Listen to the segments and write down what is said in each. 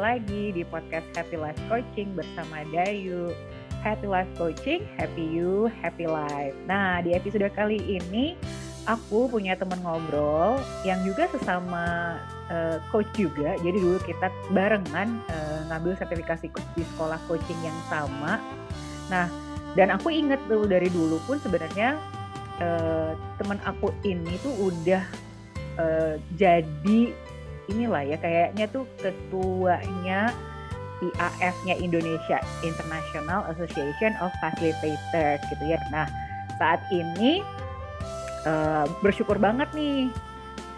lagi di podcast Happy Life Coaching bersama Dayu. Happy Life Coaching, happy you, happy life. Nah, di episode kali ini aku punya teman ngobrol yang juga sesama uh, coach juga. Jadi dulu kita barengan uh, ngambil sertifikasi coach di sekolah coaching yang sama. Nah, dan aku inget tuh dari dulu pun sebenarnya uh, teman aku ini tuh udah uh, jadi inilah ya kayaknya tuh ketuanya IAF-nya Indonesia International Association of Facilitators gitu ya. Nah saat ini uh, bersyukur banget nih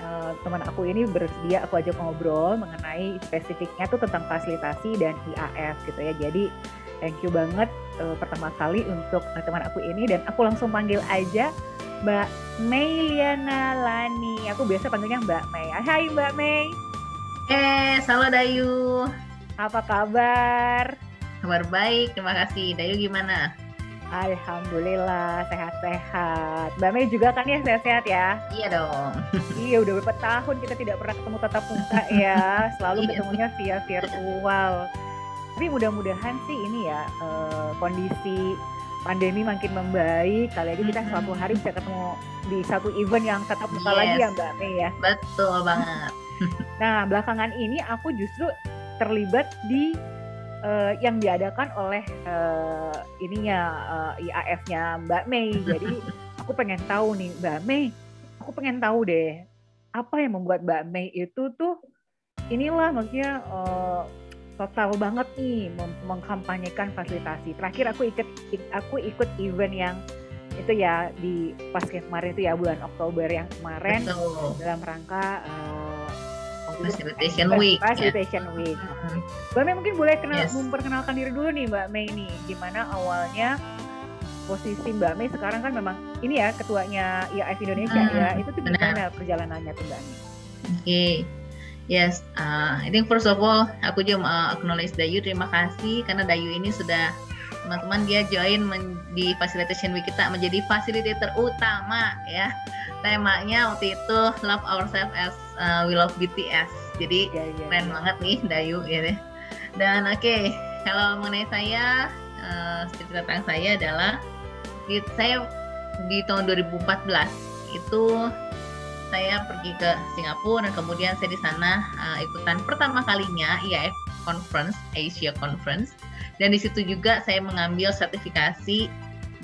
uh, teman aku ini bersedia aku ajak ngobrol mengenai spesifiknya tuh tentang fasilitasi dan IAF gitu ya. Jadi thank you banget uh, pertama kali untuk uh, teman aku ini dan aku langsung panggil aja Mbak Mei Liana Lani. Aku biasa panggilnya Mbak Mei. Hai Mbak Mei. Eh, halo Dayu. Apa kabar? Kabar baik, terima kasih. Dayu gimana? Alhamdulillah sehat-sehat. Mbak Mei juga kan ya sehat-sehat ya? Iya dong. iya udah beberapa tahun kita tidak pernah ketemu tatap muka ya. Selalu iya. ketemunya via virtual. Tapi mudah-mudahan sih ini ya uh, kondisi pandemi makin membaik kali aja kita suatu hari bisa ketemu di satu event yang tetap muka yes. lagi ya Mbak Mei ya betul banget nah belakangan ini aku justru terlibat di uh, yang diadakan oleh uh, ininya uh, IAF-nya Mbak Mei jadi aku pengen tahu nih Mbak Mei aku pengen tahu deh apa yang membuat Mbak Mei itu tuh inilah maksudnya uh, total banget nih mengkampanyekan fasilitasi. Terakhir aku ikut aku ikut event yang itu ya di pas kemarin itu ya bulan Oktober yang kemarin Betul. dalam rangka uh, Facilitation Week. Facilitation ya. Week. Hmm. Mbak Mei mungkin boleh kenal, yes. memperkenalkan diri dulu nih Mbak Mei nih, gimana awalnya posisi Mbak Mei sekarang kan memang ini ya ketuanya IAF Indonesia hmm, ya, itu tuh gimana perjalanannya tuh Mbak Mei? Oke. Okay. Yes, uh, I think first of all aku juga uh, acknowledge Dayu. Terima kasih karena Dayu ini sudah teman-teman dia join di facilitation week kita menjadi facilitator utama ya. Temanya waktu itu love ourselves as uh, we love BTS. Jadi yeah, yeah, keren yeah. banget nih Dayu ya. Dan oke, okay, kalau mengenai saya uh, cerita tentang saya adalah di, saya di tahun 2014 itu saya pergi ke Singapura dan kemudian saya di sana uh, ikutan pertama kalinya IAF Conference, Asia Conference. Dan di situ juga saya mengambil sertifikasi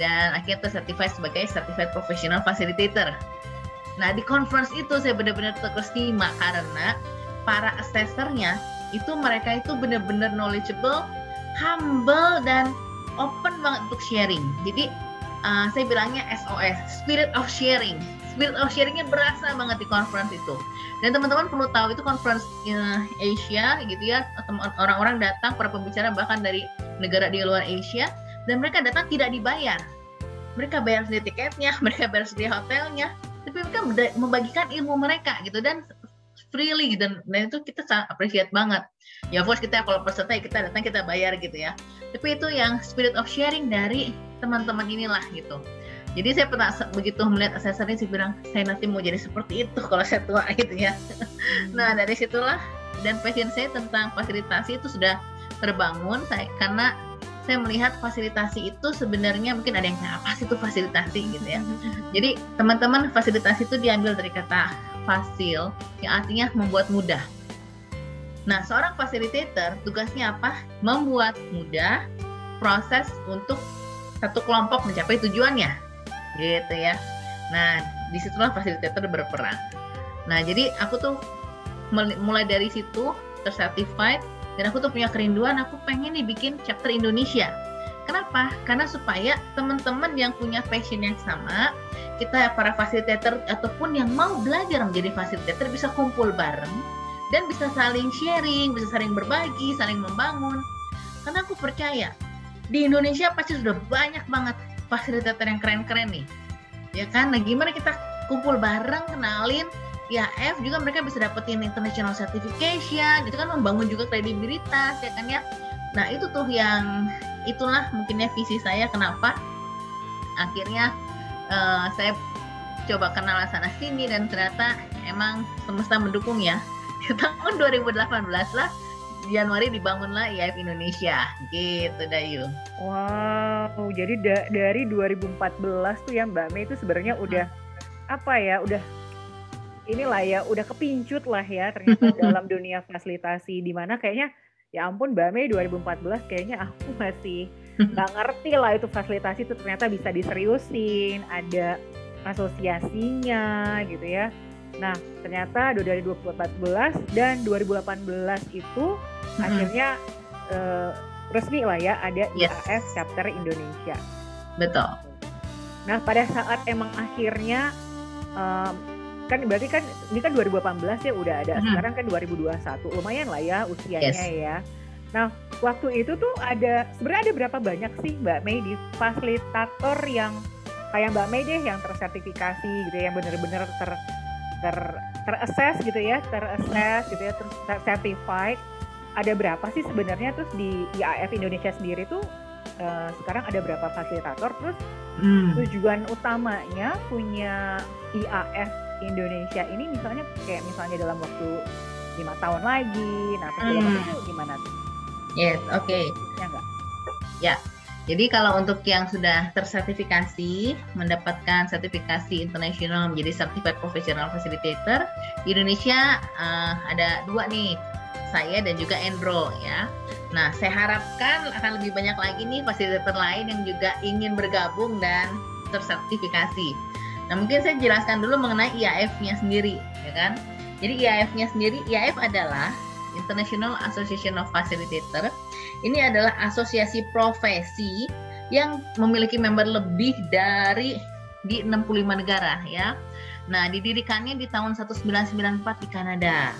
dan akhirnya tersertified sebagai Certified Professional Facilitator. Nah, di conference itu saya benar-benar terkesima karena para assessornya itu mereka itu benar-benar knowledgeable, humble dan open banget untuk sharing. Jadi uh, saya bilangnya SOS, spirit of sharing. Spirit of sharingnya berasa banget di conference itu. Dan teman-teman perlu tahu itu conference uh, Asia gitu ya orang-orang datang para pembicara bahkan dari negara di luar Asia dan mereka datang tidak dibayar. Mereka bayar sendiri tiketnya mereka bayar sendiri hotelnya tapi mereka membagikan ilmu mereka gitu dan freely gitu. Dan, dan itu kita sangat appreciate banget. Ya bos kita kalau peserta ya kita datang kita bayar gitu ya. Tapi itu yang spirit of sharing dari teman-teman inilah gitu. Jadi saya pernah begitu melihat asesor ini saya bilang saya nanti mau jadi seperti itu kalau saya tua gitu ya. Nah dari situlah dan passion saya tentang fasilitasi itu sudah terbangun saya karena saya melihat fasilitasi itu sebenarnya mungkin ada yang apa sih itu fasilitasi gitu ya. Jadi teman-teman fasilitasi itu diambil dari kata fasil yang artinya membuat mudah. Nah seorang fasilitator tugasnya apa? Membuat mudah proses untuk satu kelompok mencapai tujuannya. Gitu ya. Nah di situlah fasilitator berperan. Nah jadi aku tuh mulai dari situ tercertified dan aku tuh punya kerinduan aku pengen nih bikin chapter Indonesia Kenapa? Karena supaya teman-teman yang punya passion yang sama, kita para fasilitator ataupun yang mau belajar menjadi fasilitator bisa kumpul bareng dan bisa saling sharing, bisa saling berbagi, saling membangun. Karena aku percaya di Indonesia pasti sudah banyak banget fasilitator yang keren-keren nih ya kan nah gimana kita kumpul bareng kenalin ya F juga mereka bisa dapetin international certification itu kan membangun juga kredibilitas ya kan ya nah itu tuh yang itulah mungkinnya visi saya kenapa akhirnya uh, saya coba kenal sana sini dan ternyata emang semesta mendukung ya di tahun 2018 lah Januari dibangunlah IAF Indonesia gitu Dayu. Wow, jadi da dari 2014 tuh ya Mbak Mei itu sebenarnya hmm. udah apa ya, udah inilah ya, udah kepincut lah ya ternyata dalam dunia fasilitasi di mana kayaknya ya ampun Mbak Mei 2014 kayaknya aku masih nggak ngerti lah itu fasilitasi itu ternyata bisa diseriusin, ada asosiasinya gitu ya. Nah, ternyata dari 2014 dan 2018 itu hmm. akhirnya uh, resmi lah ya ada yes. IAF chapter Indonesia. Betul. Nah, pada saat emang akhirnya um, kan berarti kan ini kan 2018 ya udah ada. Hmm. Sekarang kan 2021. Lumayan lah ya usianya yes. ya. Nah, waktu itu tuh ada sebenarnya ada berapa banyak sih Mbak Mei di fasilitator yang kayak Mbak Mei deh yang tersertifikasi gitu ya, yang bener-bener ter ter terassess gitu ya, terassess gitu ya, terus certified. Ada berapa sih sebenarnya terus di IAF Indonesia sendiri tuh uh, sekarang ada berapa fasilitator terus hmm. tujuan utamanya punya IAF Indonesia ini misalnya kayak misalnya dalam waktu lima tahun lagi, nah hmm. itu gimana tuh? Yes, oke. Okay. Ya enggak? Ya, jadi kalau untuk yang sudah tersertifikasi, mendapatkan sertifikasi internasional menjadi Certified Professional Facilitator, di Indonesia uh, ada dua nih, saya dan juga Endro ya. Nah, saya harapkan akan lebih banyak lagi nih fasilitator lain yang juga ingin bergabung dan tersertifikasi. Nah, mungkin saya jelaskan dulu mengenai IAF-nya sendiri, ya kan? Jadi IAF-nya sendiri, IAF adalah International Association of Facilitator ini adalah asosiasi profesi yang memiliki member lebih dari di 65 negara ya. Nah, didirikannya di tahun 1994 di Kanada.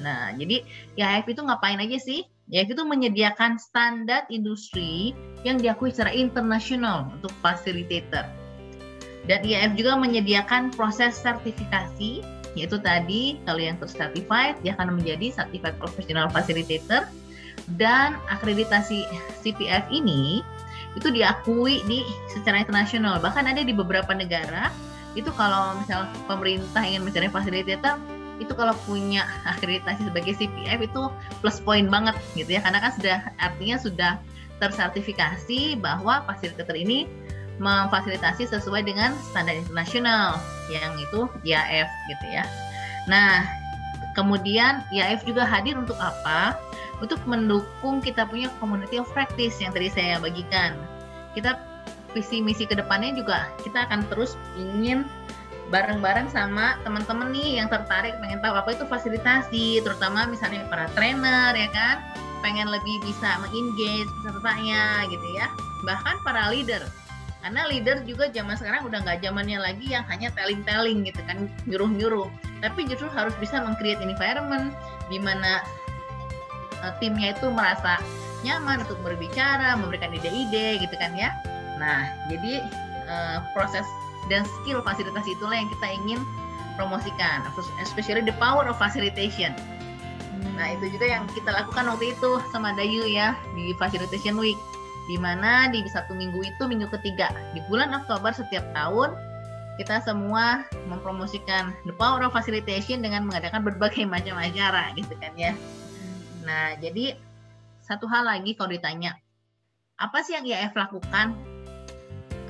Nah, jadi IAF itu ngapain aja sih? IAF itu menyediakan standar industri yang diakui secara internasional untuk facilitator. Dan IAF juga menyediakan proses sertifikasi, yaitu tadi kalau yang tercertified dia akan menjadi certified professional facilitator. Dan akreditasi CPF ini itu diakui di secara internasional. Bahkan ada di beberapa negara itu kalau misal pemerintah ingin mencari fasilitator itu kalau punya akreditasi sebagai CPF itu plus poin banget gitu ya. Karena kan sudah artinya sudah tersertifikasi bahwa fasilitator ini memfasilitasi sesuai dengan standar internasional yang itu IAF gitu ya. Nah, kemudian IAF juga hadir untuk apa? untuk mendukung kita punya community of practice yang tadi saya bagikan. Kita visi misi ke depannya juga kita akan terus ingin bareng-bareng sama teman-teman nih yang tertarik pengen tahu apa itu fasilitasi, terutama misalnya para trainer ya kan, pengen lebih bisa mengengage pesertanya gitu ya. Bahkan para leader, karena leader juga zaman sekarang udah nggak zamannya lagi yang hanya telling-telling gitu kan nyuruh-nyuruh tapi justru harus bisa meng-create environment di mana uh, timnya itu merasa nyaman untuk berbicara, memberikan ide-ide gitu kan ya. Nah, jadi uh, proses dan skill fasilitasi itulah yang kita ingin promosikan, especially the power of facilitation. Nah, itu juga yang kita lakukan waktu itu sama Dayu ya di Facilitation Week. Di mana di satu minggu itu minggu ketiga di bulan Oktober setiap tahun kita semua mempromosikan the power of facilitation dengan mengadakan berbagai macam acara gitu kan ya. Nah, jadi satu hal lagi kalau ditanya, apa sih yang IAF lakukan?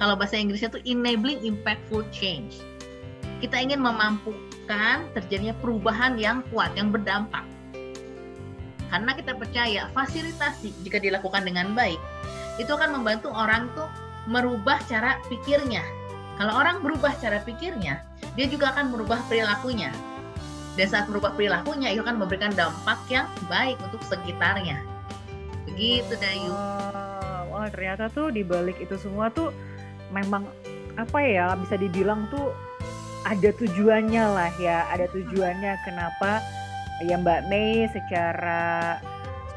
Kalau bahasa Inggrisnya itu enabling impactful change. Kita ingin memampukan terjadinya perubahan yang kuat, yang berdampak. Karena kita percaya fasilitasi jika dilakukan dengan baik, itu akan membantu orang tuh merubah cara pikirnya. Kalau orang berubah cara pikirnya, dia juga akan merubah perilakunya. Dan saat merubah perilakunya itu akan memberikan dampak yang baik untuk sekitarnya. Begitu Dayu. Wah, ternyata tuh di balik itu semua tuh memang apa ya bisa dibilang tuh ada tujuannya lah ya. Ada tujuannya kenapa ya Mbak Mei secara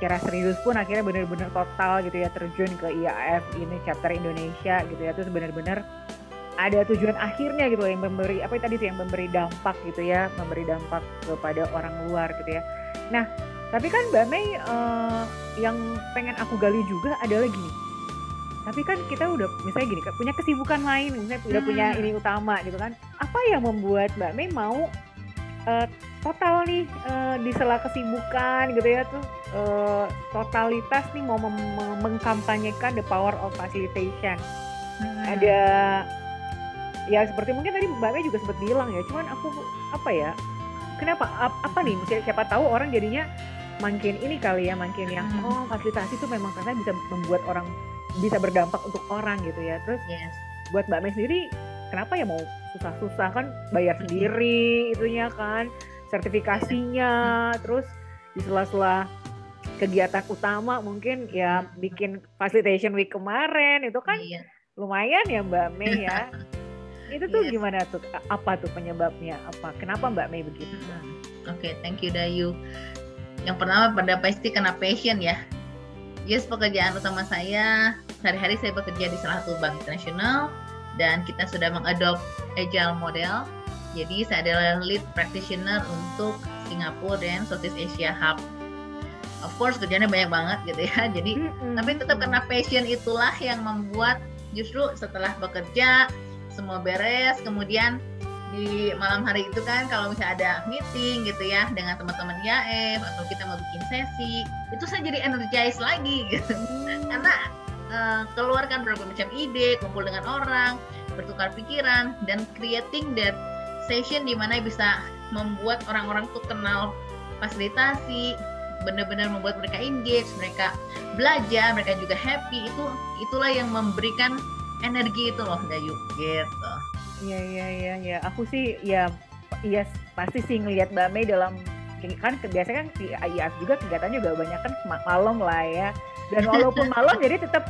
secara serius pun akhirnya benar-benar total gitu ya terjun ke IAF ini chapter Indonesia gitu ya. Terus benar-benar ada tujuan akhirnya gitu yang memberi apa tadi sih yang memberi dampak gitu ya memberi dampak kepada orang luar gitu ya. Nah tapi kan Mbak Mei uh, yang pengen aku gali juga adalah gini. Tapi kan kita udah misalnya gini punya kesibukan lain misalnya udah hmm. punya ini utama gitu kan. Apa yang membuat Mbak Mei mau uh, total nih uh, di sela kesibukan gitu ya tuh uh, totalitas nih mau mengkampanyekan the power of facilitation. Hmm. Ada ya seperti mungkin tadi Mbak Mei juga sempat bilang ya, cuman aku apa ya? Kenapa apa nih? Siapa tahu orang jadinya makin ini kali ya, makin yang hmm. oh fasilitasi itu memang karena bisa membuat orang bisa berdampak untuk orang gitu ya. Terus yes. buat Mbak Mei sendiri kenapa ya mau susah-susah kan bayar sendiri itunya kan sertifikasinya terus di sela-sela kegiatan utama mungkin ya bikin facilitation week kemarin itu kan iya. lumayan ya Mbak Mei ya. Itu tuh yes. gimana tuh? Apa tuh penyebabnya? Apa? Kenapa Mbak Mei begitu? Hmm. oke okay, thank you Dayu. Yang pertama pada pasti kena passion ya. Yes pekerjaan utama saya sehari-hari saya bekerja di salah satu bank internasional dan kita sudah mengadop agile model jadi saya adalah lead practitioner untuk Singapura dan Southeast Asia Hub. Of course kerjanya banyak banget gitu ya. Jadi mm-hmm. tapi tetap karena passion itulah yang membuat justru setelah bekerja semua beres kemudian di malam hari itu kan kalau misalnya ada meeting gitu ya dengan teman-teman IAF atau kita mau bikin sesi itu saya jadi energize lagi gitu mm. karena uh, keluarkan berbagai macam ide kumpul dengan orang bertukar pikiran dan creating that session di mana bisa membuat orang-orang tuh kenal fasilitasi benar-benar membuat mereka engage, mereka belajar, mereka juga happy. Itu itulah yang memberikan energi itu loh Dayu gitu. Iya iya iya ya. Aku sih ya iya pasti sih ngelihat Mbak Mei dalam kan biasanya kan di IAF juga kegiatannya juga banyak kan malam lah ya. Dan walaupun malam jadi tetap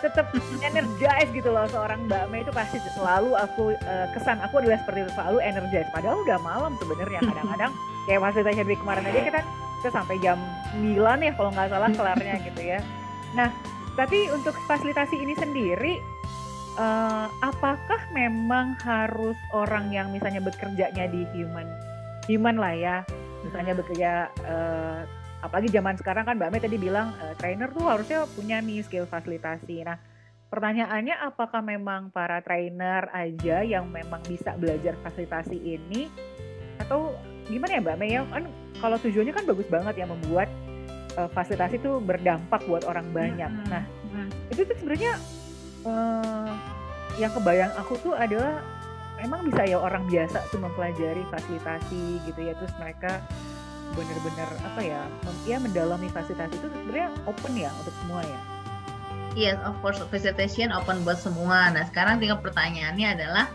tetap energize gitu loh seorang Mbak Mei itu pasti selalu aku uh, kesan aku adalah seperti itu selalu energize. Padahal udah malam sebenarnya kadang-kadang kayak fasilitas week kemarin aja kita kita sampai jam 9 ya kalau nggak salah kelarnya gitu ya. Nah tapi untuk fasilitasi ini sendiri uh, apakah memang harus orang yang misalnya bekerjanya di human human lah ya misalnya bekerja uh, apalagi zaman sekarang kan Mbak Mei tadi bilang uh, trainer tuh harusnya punya nih skill fasilitasi. Nah, pertanyaannya apakah memang para trainer aja yang memang bisa belajar fasilitasi ini atau gimana ya Mbak Mei ya kan kalau tujuannya kan bagus banget ya membuat uh, fasilitasi itu berdampak buat orang banyak. Hmm. Nah, hmm. itu tuh sebenarnya uh, yang kebayang aku tuh adalah emang bisa ya orang biasa tuh mempelajari fasilitasi gitu ya terus mereka benar-benar apa ya ya mendalami fasilitasi itu sebenarnya open ya untuk semua ya Yes, of course, facilitation open buat semua. Nah, sekarang tinggal pertanyaannya adalah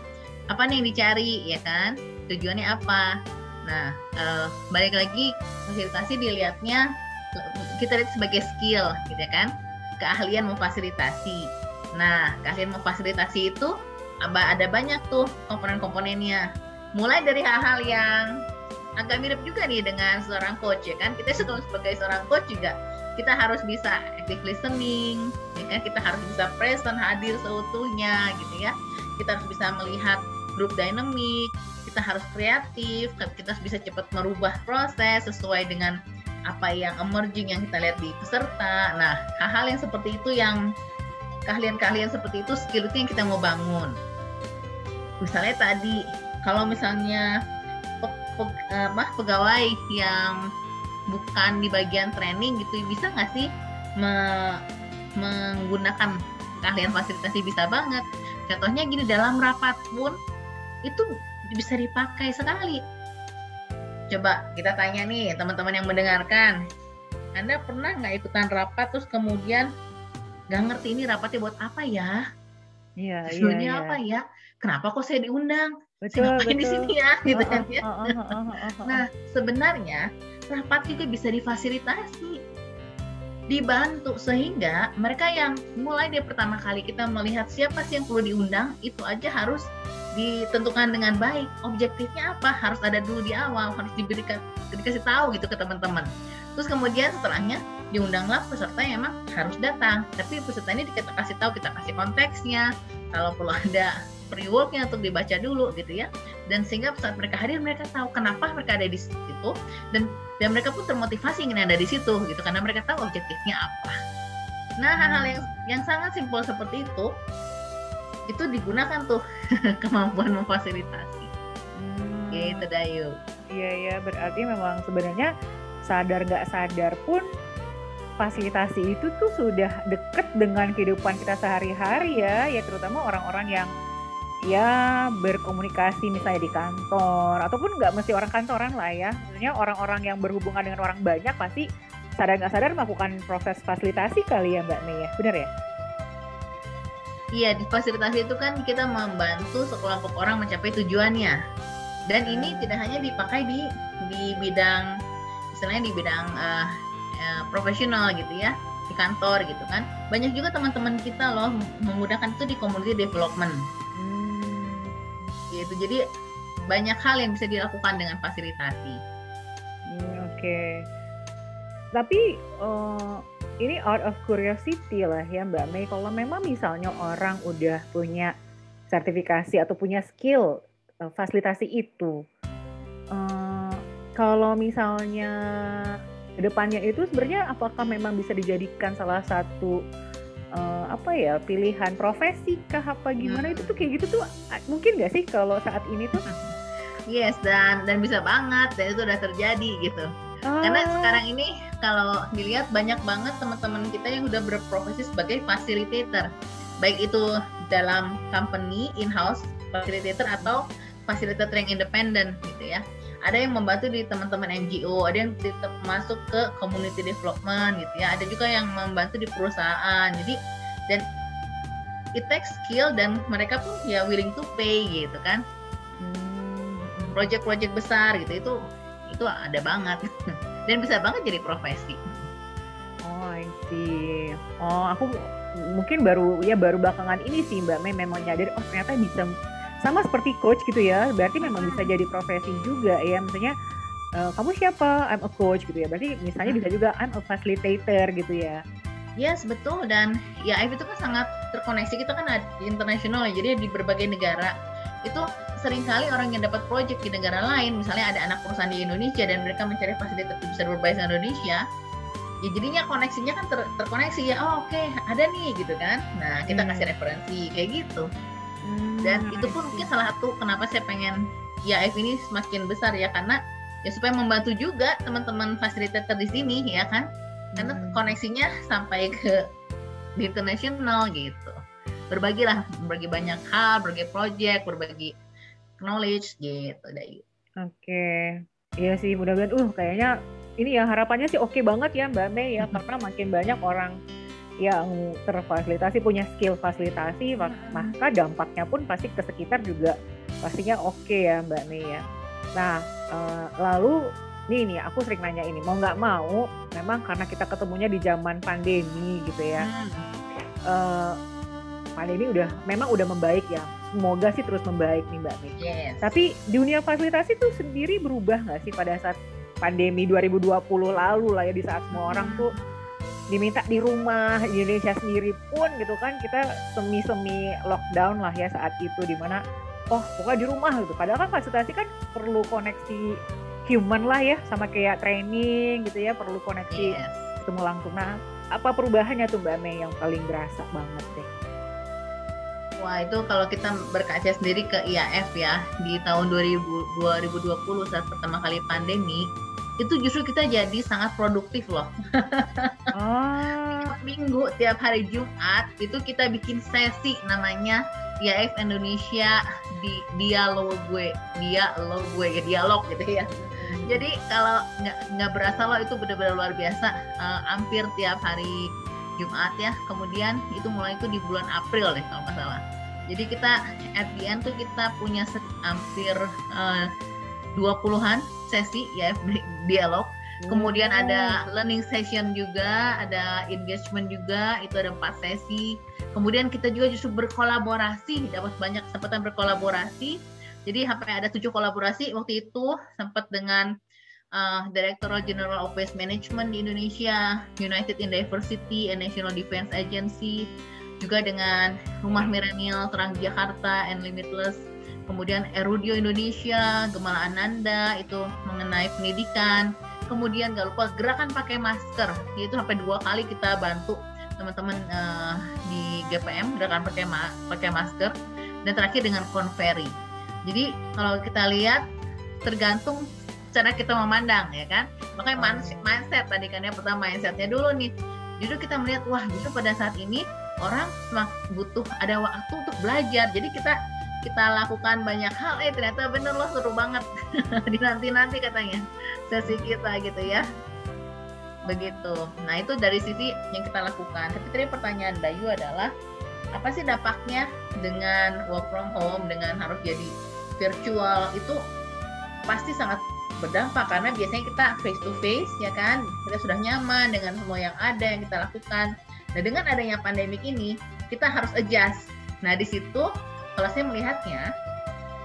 apa nih yang dicari, ya kan? Tujuannya apa? Nah, uh, balik lagi fasilitasi dilihatnya kita lihat sebagai skill, gitu ya kan? Keahlian memfasilitasi. Nah, keahlian memfasilitasi itu ada banyak tuh komponen-komponennya. Mulai dari hal-hal yang agak mirip juga nih dengan seorang coach ya kan? Kita sebagai seorang coach juga kita harus bisa active listening ya kan? Kita harus bisa present hadir seutuhnya gitu ya. Kita harus bisa melihat grup dynamic kita harus kreatif kita harus bisa cepat merubah proses sesuai dengan apa yang emerging yang kita lihat di peserta. Nah hal-hal yang seperti itu yang keahlian-keahlian seperti itu skill itu yang kita mau bangun. Misalnya tadi kalau misalnya pe, apa, pegawai yang bukan di bagian training gitu bisa nggak sih me, menggunakan keahlian fasilitasi bisa banget contohnya gini dalam rapat pun itu bisa dipakai sekali coba kita tanya nih teman-teman yang mendengarkan anda pernah nggak ikutan rapat terus kemudian nggak ngerti ini rapatnya buat apa ya Iya, iya, iya. apa ya? Kenapa kok saya diundang? Betul, ngapain betul. di sini ya gitu kan ya. Nah sebenarnya rapat juga bisa difasilitasi dibantu sehingga mereka yang mulai dari pertama kali kita melihat siapa sih yang perlu diundang itu aja harus ditentukan dengan baik. Objektifnya apa? Harus ada dulu di awal harus diberikan dikasih tahu gitu ke teman-teman. Terus kemudian setelahnya diundanglah peserta yang emang harus datang. Tapi peserta ini kita kasih tahu kita kasih konteksnya. Kalau perlu ada pre-worknya untuk dibaca dulu gitu ya. Dan sehingga saat mereka hadir mereka tahu kenapa mereka ada di situ. Dan dan mereka pun termotivasi ingin ada di situ gitu karena mereka tahu objektifnya apa. Nah hal-hal yang yang sangat simpel seperti itu itu digunakan tuh kemampuan memfasilitasi. Hmm. gitu Dayu. Iya ya, berarti memang sebenarnya sadar nggak sadar pun fasilitasi itu tuh sudah deket dengan kehidupan kita sehari-hari ya, ya terutama orang-orang yang ya berkomunikasi misalnya di kantor ataupun nggak mesti orang kantoran lah ya, maksudnya orang-orang yang berhubungan dengan orang banyak pasti sadar nggak sadar melakukan proses fasilitasi kali ya Mbak Mei ya, benar ya? Iya, di fasilitasi itu kan kita membantu sekelompok orang mencapai tujuannya. Dan ini tidak hanya dipakai di di bidang istilahnya di bidang uh, uh, profesional gitu ya di kantor gitu kan banyak juga teman-teman kita loh memudahkan itu di community development hmm. Gitu. Jadi banyak hal yang bisa dilakukan dengan fasilitasi. Hmm, oke. Okay. tapi uh, ini out of curiosity lah ya Mbak Mei. Kalau memang misalnya orang udah punya sertifikasi atau punya skill uh, fasilitasi itu uh, kalau misalnya depannya itu sebenarnya apakah memang bisa dijadikan salah satu uh, apa ya pilihan profesi kah apa gimana hmm. itu tuh kayak gitu tuh mungkin gak sih kalau saat ini tuh? Yes dan dan bisa banget dan itu udah terjadi gitu. Ah. karena sekarang ini kalau dilihat banyak banget teman-teman kita yang udah berprofesi sebagai facilitator. Baik itu dalam company in-house facilitator atau facilitator yang independen gitu ya ada yang membantu di teman-teman NGO, ada yang tetap masuk ke community development gitu ya, ada juga yang membantu di perusahaan. Jadi dan it takes skill dan mereka pun ya willing to pay gitu kan. Hmm, project-project besar gitu itu itu ada banget dan bisa banget jadi profesi. Oh, I see. Oh, aku mungkin baru ya baru belakangan ini sih Mbak Mei memang nyadar oh ternyata bisa sama seperti coach gitu ya berarti memang bisa jadi profesi juga ya misalnya uh, kamu siapa? I'm a coach gitu ya berarti misalnya bisa juga I'm a facilitator gitu ya. Yes betul dan ya IF itu kan sangat terkoneksi kita kan internasional ya jadi di berbagai negara itu sering kali orang yang dapat project di negara lain misalnya ada anak perusahaan di Indonesia dan mereka mencari fasilitas bisa berbasis Indonesia ya jadinya koneksinya kan ter terkoneksi ya oh oke okay, ada nih gitu kan. Nah kita hmm. kasih referensi kayak gitu dan hmm, itu pun mungkin salah satu kenapa saya pengen IAF ini semakin besar ya karena ya supaya membantu juga teman-teman fasilitator di sini ya kan? Karena hmm. koneksinya sampai ke di internasional gitu. Berbagilah berbagi banyak hal berbagi project berbagi knowledge gitu dari oke. Okay. iya sih mudah-mudahan uh kayaknya ini ya harapannya sih oke okay banget ya Mbak Mei ya karena makin banyak orang yang terfasilitasi punya skill fasilitasi maka dampaknya pun pasti ke sekitar juga pastinya oke okay ya Mbak Mei ya. Nah uh, lalu nih nih aku sering nanya ini mau nggak mau memang karena kita ketemunya di zaman pandemi gitu ya. Uh, pandemi udah memang udah membaik ya. Semoga sih terus membaik nih Mbak Mei. Yes. Tapi dunia fasilitasi tuh sendiri berubah nggak sih pada saat pandemi 2020 lalu lah ya di saat semua orang tuh diminta di rumah di Indonesia sendiri pun gitu kan kita semi semi lockdown lah ya saat itu di mana oh pokoknya di rumah gitu. Padahal kan fasilitasi kan perlu koneksi human lah ya sama kayak training gitu ya perlu koneksi yes. ketemu langsung. Nah apa perubahannya tuh Mbak Mei yang paling berasa banget deh? Wah itu kalau kita berkaca sendiri ke IAF ya di tahun 2000, 2020 saat pertama kali pandemi itu justru kita jadi sangat produktif loh. Oh. minggu tiap hari Jumat itu kita bikin sesi namanya IAF Indonesia di dialog gue, dialog gue ya dialog gitu ya. Jadi kalau nggak nggak berasa loh itu benar-benar luar biasa, uh, hampir tiap hari Jumat ya. Kemudian itu mulai itu di bulan April deh kalau nggak salah. Jadi kita at the end tuh kita punya hampir uh, 20-an sesi ya dialog. Kemudian ada learning session juga, ada engagement juga, itu ada empat sesi. Kemudian kita juga justru berkolaborasi, dapat banyak kesempatan berkolaborasi. Jadi sampai ada tujuh kolaborasi waktu itu sempat dengan uh, Directorate General of Waste Management di Indonesia, United in Diversity and National Defense Agency, juga dengan Rumah Milenial Terang Jakarta and Limitless kemudian Erudio Indonesia, Gemala Ananda itu mengenai pendidikan, kemudian gak lupa gerakan pakai masker, itu sampai dua kali kita bantu teman-teman uh, di GPM gerakan pakai ma pakai masker, dan terakhir dengan konveri. Jadi kalau kita lihat tergantung cara kita memandang ya kan? Makanya mindset, mindset tadi kan yang pertama mindsetnya dulu nih. Justru kita melihat wah justru pada saat ini orang butuh ada waktu untuk belajar. Jadi kita kita lakukan banyak hal eh ternyata bener loh seru banget. Di nanti nanti katanya sesi kita gitu ya. Begitu. Nah itu dari sisi yang kita lakukan. Tapi tadi pertanyaan Dayu adalah apa sih dampaknya dengan work from home dengan harus jadi virtual? Itu pasti sangat berdampak karena biasanya kita face to face ya kan? Kita sudah nyaman dengan semua yang ada yang kita lakukan. Nah dengan adanya pandemik ini kita harus adjust. Nah di situ kalau saya melihatnya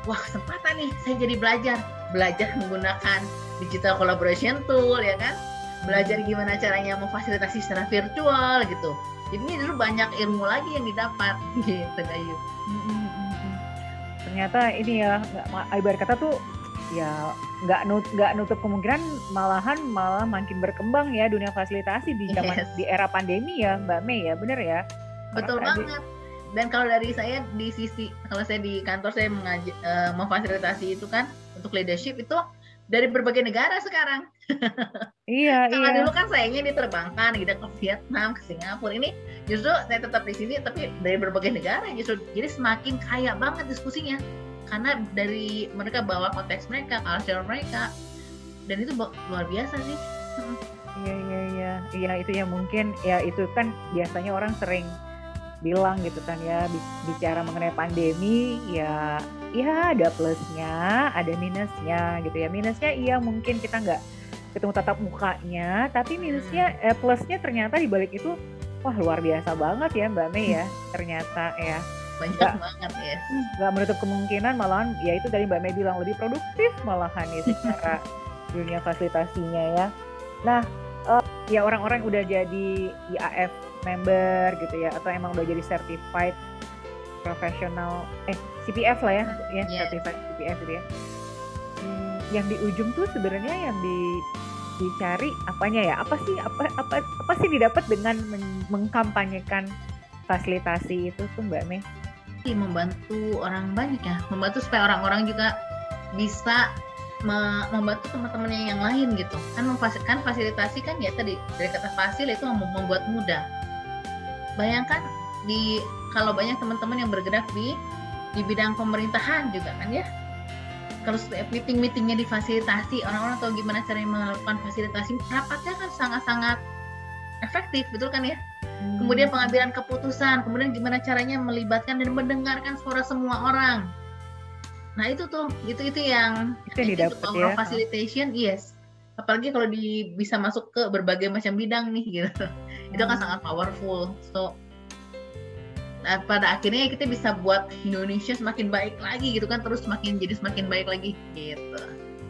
wah kesempatan nih saya jadi belajar. Belajar menggunakan digital collaboration tool ya kan? Belajar gimana caranya memfasilitasi secara virtual gitu. Jadi ini dulu banyak ilmu lagi yang didapat gitu Gayu ternyata ini ya ibarat kata tuh ya nggak nut nggak nutup kemungkinan malahan malah makin berkembang ya dunia fasilitasi di zaman yes. di era pandemi ya Mbak Mei ya bener ya? Betul Orang banget dan kalau dari saya di sisi kalau saya di kantor saya mengajar uh, memfasilitasi itu kan untuk leadership itu dari berbagai negara sekarang. Iya, Karena iya. dulu kan sayangnya diterbangkan gitu ke Vietnam, ke Singapura. Ini justru saya tetap di sini tapi dari berbagai negara justru jadi semakin kaya banget diskusinya. Karena dari mereka bawa konteks mereka, culture mereka. Dan itu luar biasa sih. Iya, iya, iya. Iya, itu ya mungkin ya itu kan biasanya orang sering bilang gitu kan ya bicara mengenai pandemi ya ya ada plusnya ada minusnya gitu ya. Minusnya iya mungkin kita nggak ketemu tatap mukanya tapi minusnya hmm. eh, plusnya ternyata di balik itu wah luar biasa banget ya Mbak Mei ya ternyata ya. Banyak gak, banget ya. nggak menutup kemungkinan malahan ya itu dari Mbak Mei bilang lebih produktif malahan ya secara dunia fasilitasinya ya. Nah uh, ya orang-orang udah jadi IAF member gitu ya atau emang udah jadi certified profesional eh CPF lah ya ya yeah. certified CPF gitu ya. Hmm, yang di ujung tuh sebenarnya yang di dicari apanya ya? Apa sih apa apa apa sih didapat dengan mengkampanyekan fasilitasi itu tuh Mbak Mei? Membantu orang banyak ya, membantu supaya orang-orang juga bisa membantu teman-temannya yang lain gitu. Kan memfasilkan fasilitasi kan ya tadi dari kata fasil itu membuat mudah bayangkan di kalau banyak teman-teman yang bergerak di di bidang pemerintahan juga kan ya kalau setiap meeting-meetingnya difasilitasi orang-orang tahu gimana cara melakukan fasilitasi rapatnya kan sangat-sangat efektif betul kan ya hmm. kemudian pengambilan keputusan kemudian gimana caranya melibatkan dan mendengarkan suara semua orang Nah itu tuh, itu itu yang itu yang didapat ya. Facilitation, yes. Apalagi kalau di bisa masuk ke berbagai macam bidang nih gitu. Itu kan sangat powerful. So Nah, pada akhirnya kita bisa buat Indonesia semakin baik lagi gitu kan, terus semakin jadi semakin baik lagi gitu.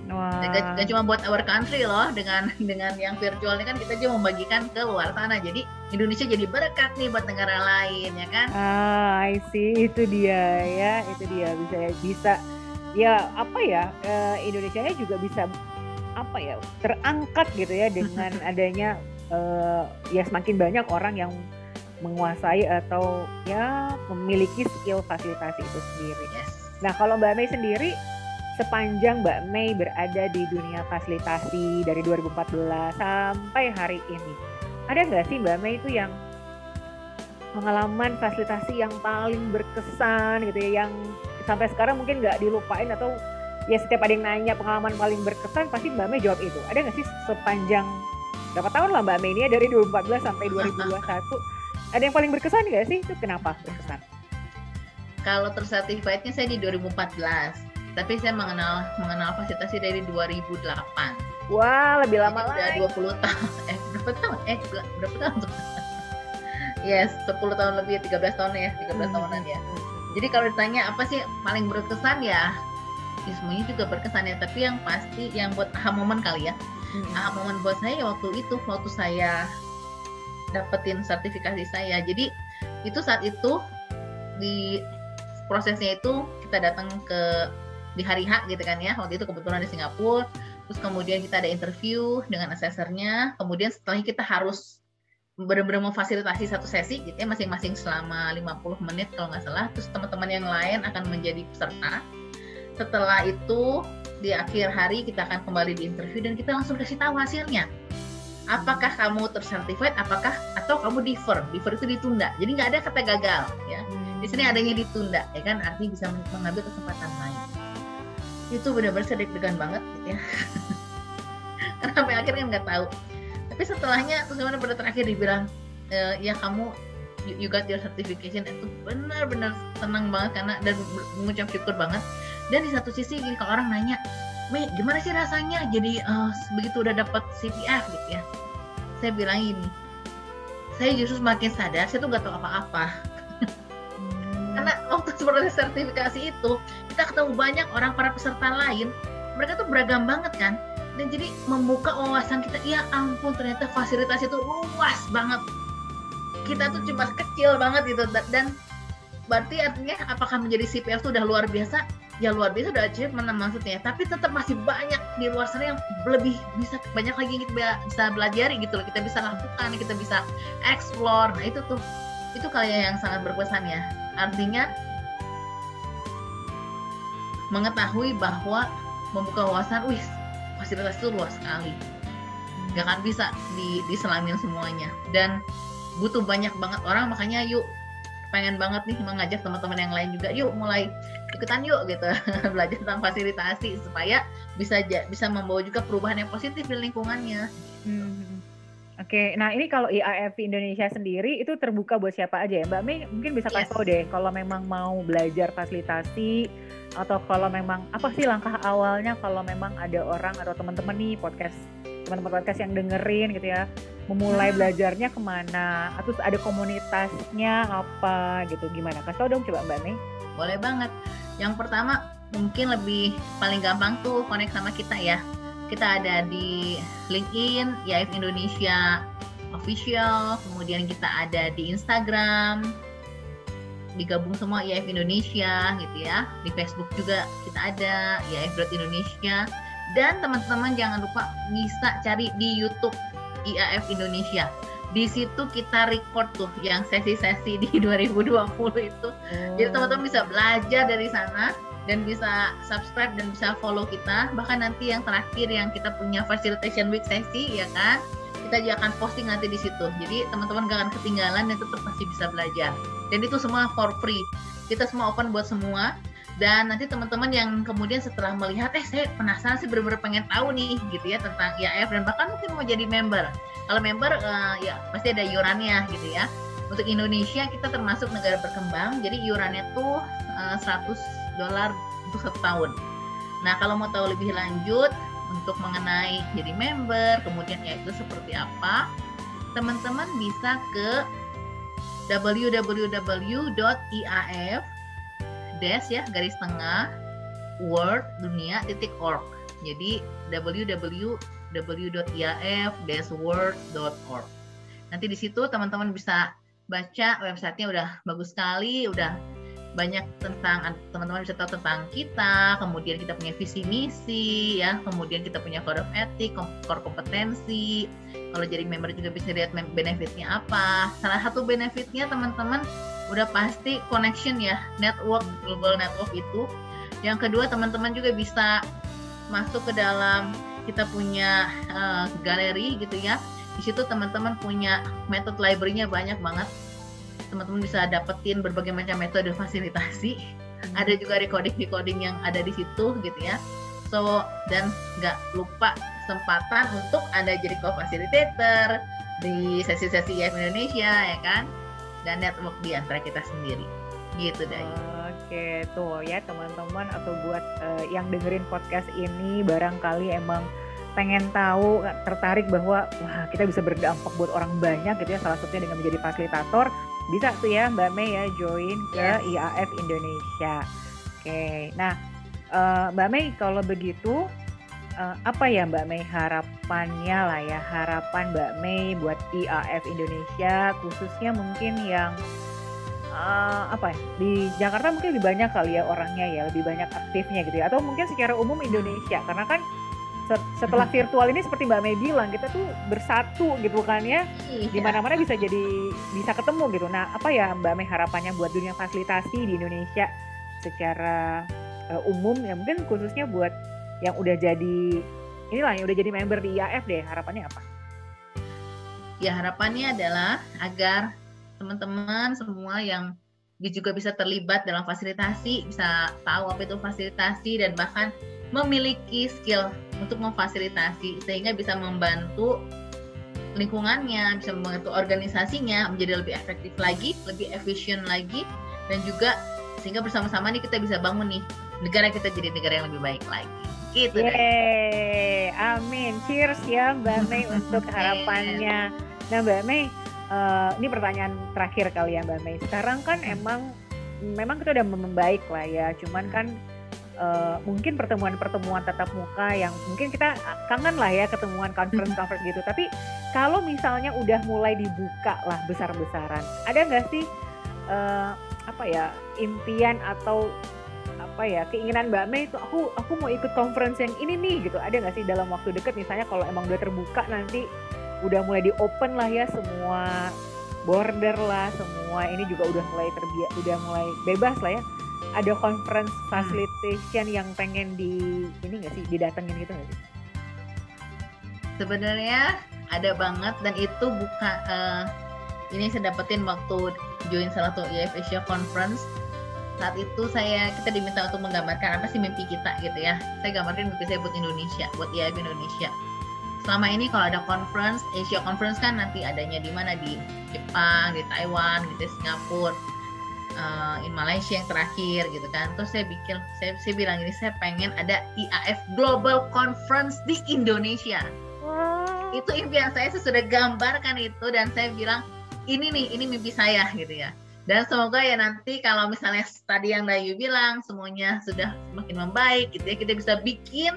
Wah. Gak, gak cuma buat our country loh dengan dengan yang virtual ini kan kita juga membagikan ke luar sana. Jadi Indonesia jadi berkat nih buat negara lain ya kan? Ah, I see itu dia ya, itu dia bisa bisa ya apa ya uh, Indonesia juga bisa apa ya terangkat gitu ya dengan adanya uh, ya semakin banyak orang yang menguasai atau ya memiliki skill fasilitasi itu sendiri. Yes. Nah kalau Mbak Mei sendiri sepanjang Mbak Mei berada di dunia fasilitasi dari 2014 sampai hari ini, ada nggak sih Mbak Mei itu yang pengalaman fasilitasi yang paling berkesan gitu ya, yang sampai sekarang mungkin nggak dilupain atau ya setiap ada yang nanya pengalaman paling berkesan pasti Mbak Mei jawab itu. Ada nggak sih sepanjang berapa tahun lah Mbak Mei ini ya dari 2014 sampai 2021 ada yang paling berkesan nggak sih? Itu kenapa berkesan? Kalau tersertifikatnya saya di 2014, tapi saya mengenal mengenal fasilitasi dari 2008. Wah, lebih lama lagi. Udah 20 tahun. Eh, berapa tahun? Eh, berapa tahun? yes, 10 tahun lebih, 13 tahun ya, 13 hmm. tahunan ya. Jadi kalau ditanya apa sih paling berkesan ya, ya semuanya juga berkesan ya. Tapi yang pasti yang buat aha momen kali ya. Hmm. Aha momen buat saya ya waktu itu, waktu saya dapetin sertifikasi saya. Jadi itu saat itu di prosesnya itu kita datang ke di hari H gitu kan ya. Waktu itu kebetulan di Singapura. Terus kemudian kita ada interview dengan asesornya. Kemudian setelahnya kita harus benar-benar memfasilitasi satu sesi gitu ya masing-masing selama 50 menit kalau nggak salah terus teman-teman yang lain akan menjadi peserta setelah itu di akhir hari kita akan kembali di interview dan kita langsung kasih tahu hasilnya. Apakah kamu tersertified apakah atau kamu defer? Defer itu ditunda. Jadi nggak ada kata gagal ya. Di sini adanya ditunda ya kan? Artinya bisa mengambil kesempatan lain. Itu benar-benar saya deg-degan banget gitu ya. Karena sampai akhirnya nggak tahu. Tapi setelahnya terus kemudian pada terakhir dibilang e, ya kamu you, you got your certification itu benar-benar tenang banget karena dan mengucap syukur banget dan di satu sisi gini kalau orang nanya Mei gimana sih rasanya jadi uh, begitu udah dapat CPF gitu ya. Saya bilang ini saya justru semakin sadar saya tuh nggak tahu apa-apa. Hmm. karena waktu proses sertifikasi itu kita ketemu banyak orang para peserta lain mereka tuh beragam banget kan. Dan jadi membuka wawasan kita ya ampun ternyata fasilitas itu luas banget. Kita tuh cuma kecil banget gitu. Dan berarti artinya apakah menjadi CPF itu udah luar biasa ya luar biasa udah achievement maksudnya. Tapi tetap masih banyak di luar sana yang lebih bisa banyak lagi yang kita bisa belajar gitu loh. Kita bisa lakukan kita bisa explore. Nah itu tuh itu kali yang sangat berkesan ya. Artinya mengetahui bahwa membuka wawasan wih fasilitas itu luas sekali. Nggak akan bisa di diselamin semuanya. Dan butuh banyak banget orang makanya yuk pengen banget nih mengajak teman-teman yang lain juga yuk mulai ikutan yuk gitu belajar tentang fasilitasi supaya bisa bisa membawa juga perubahan yang positif di lingkungannya. Hmm. Oke, okay. nah ini kalau IAF Indonesia sendiri itu terbuka buat siapa aja ya Mbak Mei mungkin bisa kasih yes. tahu deh kalau memang mau belajar fasilitasi atau kalau memang apa sih langkah awalnya kalau memang ada orang atau teman-teman nih podcast teman-teman podcast yang dengerin gitu ya. Memulai belajarnya ke mana atau ada komunitasnya apa gitu gimana? Kasih tau dong coba mbak Mei. Boleh banget. Yang pertama mungkin lebih paling gampang tuh connect sama kita ya. Kita ada di LinkedIn YF Indonesia official. Kemudian kita ada di Instagram. Digabung semua YF Indonesia gitu ya. Di Facebook juga kita ada YF Indonesia dan teman-teman jangan lupa bisa cari di YouTube IAF Indonesia. Di situ kita record tuh yang sesi-sesi di 2020 itu. Hmm. Jadi teman-teman bisa belajar dari sana dan bisa subscribe dan bisa follow kita. Bahkan nanti yang terakhir yang kita punya facilitation week sesi ya kan. Kita juga akan posting nanti di situ. Jadi teman-teman gak akan ketinggalan dan tetap pasti bisa belajar. Dan itu semua for free. Kita semua open buat semua dan nanti teman-teman yang kemudian setelah melihat eh saya penasaran sih benar-benar pengen tahu nih gitu ya tentang IAF dan bahkan mungkin mau jadi member. Kalau member uh, ya pasti ada iurannya gitu ya. Untuk Indonesia kita termasuk negara berkembang jadi iurannya tuh uh, 100 dolar untuk satu tahun. Nah kalau mau tahu lebih lanjut untuk mengenai jadi member kemudian ya itu seperti apa teman-teman bisa ke www.iaf dash ya garis tengah world dunia titik org jadi www.iaf-world.org nanti di situ teman-teman bisa baca websitenya udah bagus sekali udah banyak tentang teman-teman bisa tahu tentang kita, kemudian kita punya visi misi, ya, kemudian kita punya code of ethic, core kompetensi. Kalau jadi member juga bisa lihat benefitnya apa. Salah satu benefitnya teman-teman udah pasti connection ya network global network itu. Yang kedua teman-teman juga bisa masuk ke dalam kita punya uh, galeri gitu ya. Di situ teman-teman punya metode library-nya banyak banget. Teman-teman bisa dapetin berbagai macam metode fasilitasi. Ada juga recording recording yang ada di situ gitu ya. So dan nggak lupa kesempatan untuk anda jadi co-facilitator di sesi-sesi IF Indonesia ya kan dan network di antara kita sendiri gitu deh. Oke tuh ya teman-teman atau buat uh, yang dengerin podcast ini barangkali emang pengen tahu tertarik bahwa wah kita bisa berdampak buat orang banyak gitu ya salah satunya dengan menjadi fasilitator bisa tuh ya Mbak Mei ya join ke yes. IAF Indonesia. Oke, nah uh, Mbak Mei kalau begitu uh, apa ya Mbak Mei harapannya lah ya harapan Mbak Mei buat IAF Indonesia khususnya mungkin yang uh, apa ya di Jakarta mungkin lebih banyak kali ya orangnya ya lebih banyak aktifnya gitu ya atau mungkin secara umum Indonesia karena kan setelah hmm. virtual ini seperti Mbak Mei bilang kita tuh bersatu gitu kan ya iya. di mana-mana bisa jadi bisa ketemu gitu nah apa ya Mbak Mei harapannya buat dunia fasilitasi di Indonesia secara uh, umum ya mungkin khususnya buat yang udah jadi inilah yang udah jadi member di IAF deh harapannya apa? Ya harapannya adalah agar teman-teman semua yang juga bisa terlibat dalam fasilitasi, bisa tahu apa itu fasilitasi dan bahkan memiliki skill untuk memfasilitasi sehingga bisa membantu lingkungannya, bisa membantu organisasinya menjadi lebih efektif lagi, lebih efisien lagi dan juga sehingga bersama-sama nih kita bisa bangun nih negara kita jadi negara yang lebih baik lagi. Gitu Yeay, amin. Cheers ya Mbak Mei untuk harapannya. Nah Mbak Mei, uh, ini pertanyaan terakhir kali ya Mbak Mei. Sekarang kan emang memang kita udah membaik lah ya, cuman kan uh, mungkin pertemuan-pertemuan tatap muka yang mungkin kita kangen lah ya ketemuan conference-conference gitu. Tapi kalau misalnya udah mulai dibuka lah besar-besaran, ada nggak sih uh, apa ya impian atau apa ya keinginan Mbak Mei itu aku aku mau ikut conference yang ini nih gitu. Ada nggak sih dalam waktu dekat misalnya kalau emang udah terbuka nanti udah mulai di open lah ya semua border lah semua ini juga udah mulai terbiak udah mulai bebas lah ya. Ada conference hmm. facilitation yang pengen di ini nggak sih didatengin gitu nggak sih? Sebenarnya ada banget dan itu buka uh, ini saya dapetin waktu join salah satu IF Asia Conference saat itu saya kita diminta untuk menggambarkan apa sih mimpi kita gitu ya. Saya gambarkan mimpi saya buat Indonesia buat IAB Indonesia. Selama ini kalau ada conference Asia conference kan nanti adanya di mana? Di Jepang di Taiwan gitu Singapura uh, in Malaysia yang terakhir gitu kan. Terus saya bikin saya, saya bilang ini saya pengen ada IAF Global Conference di Indonesia. Wow. itu impian saya saya sudah gambarkan itu dan saya bilang ini nih ini mimpi saya gitu ya dan semoga ya nanti kalau misalnya tadi yang Dayu bilang semuanya sudah semakin membaik gitu ya kita bisa bikin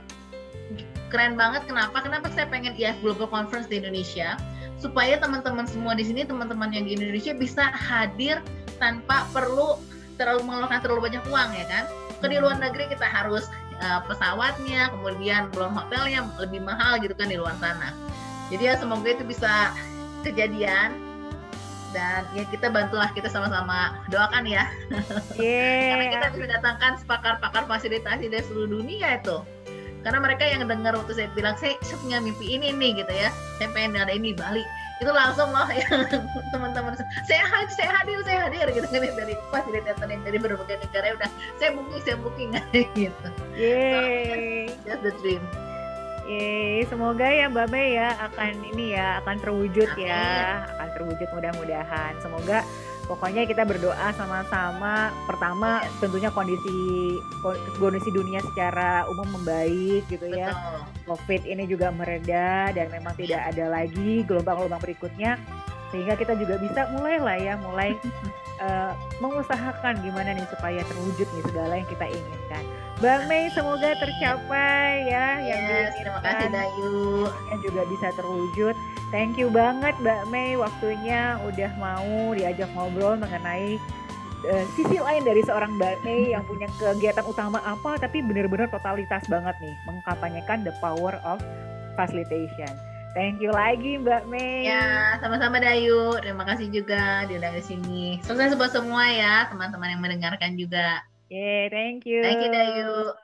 keren banget. Kenapa? Kenapa saya pengen IF Global Conference di Indonesia? Supaya teman-teman semua di sini teman-teman yang di Indonesia bisa hadir tanpa perlu terlalu mengeluarkan terlalu banyak uang ya kan? Ke di luar negeri kita harus uh, pesawatnya kemudian belum hotelnya lebih mahal gitu kan di luar sana. Jadi ya semoga itu bisa kejadian dan ya kita bantulah kita sama-sama doakan ya. Yeah. karena kita bisa datangkan pakar-pakar fasilitasi dari seluruh dunia itu. Karena mereka yang dengar waktu saya bilang saya, saya punya mimpi ini nih gitu ya. Saya pengen ada ini di Bali. Itu langsung loh ya teman-teman. Saya hadir saya hadir saya hadir gitu kan dari fasilitator yang dari berbagai negara udah saya booking saya booking gitu. Yeay. So, just the dream Yeay, semoga ya Mbak Mei ya akan ini ya akan terwujud ya, Amin. ya akan terwujud mudah-mudahan. Semoga pokoknya kita berdoa sama-sama. Pertama tentunya kondisi kondisi dunia secara umum membaik gitu ya. Covid ini juga mereda dan memang tidak ada lagi gelombang-gelombang berikutnya. Sehingga kita juga bisa mulai lah ya mulai uh, mengusahakan gimana nih supaya terwujud nih segala yang kita inginkan. Bang Mei semoga tercapai ya yes, yang terima kasih Dayu yang juga bisa terwujud. Thank you banget Mbak Mei waktunya udah mau diajak ngobrol mengenai uh, sisi lain dari seorang Mbak Mei yang punya kegiatan utama apa tapi benar-benar totalitas banget nih mengkampanyekan the power of facilitation. Thank you lagi Mbak Mei. Ya, sama-sama Dayu. Terima kasih juga diundang di sini. Sukses buat semua ya, teman-teman yang mendengarkan juga. Yeah, thank you. Thank you Dayu.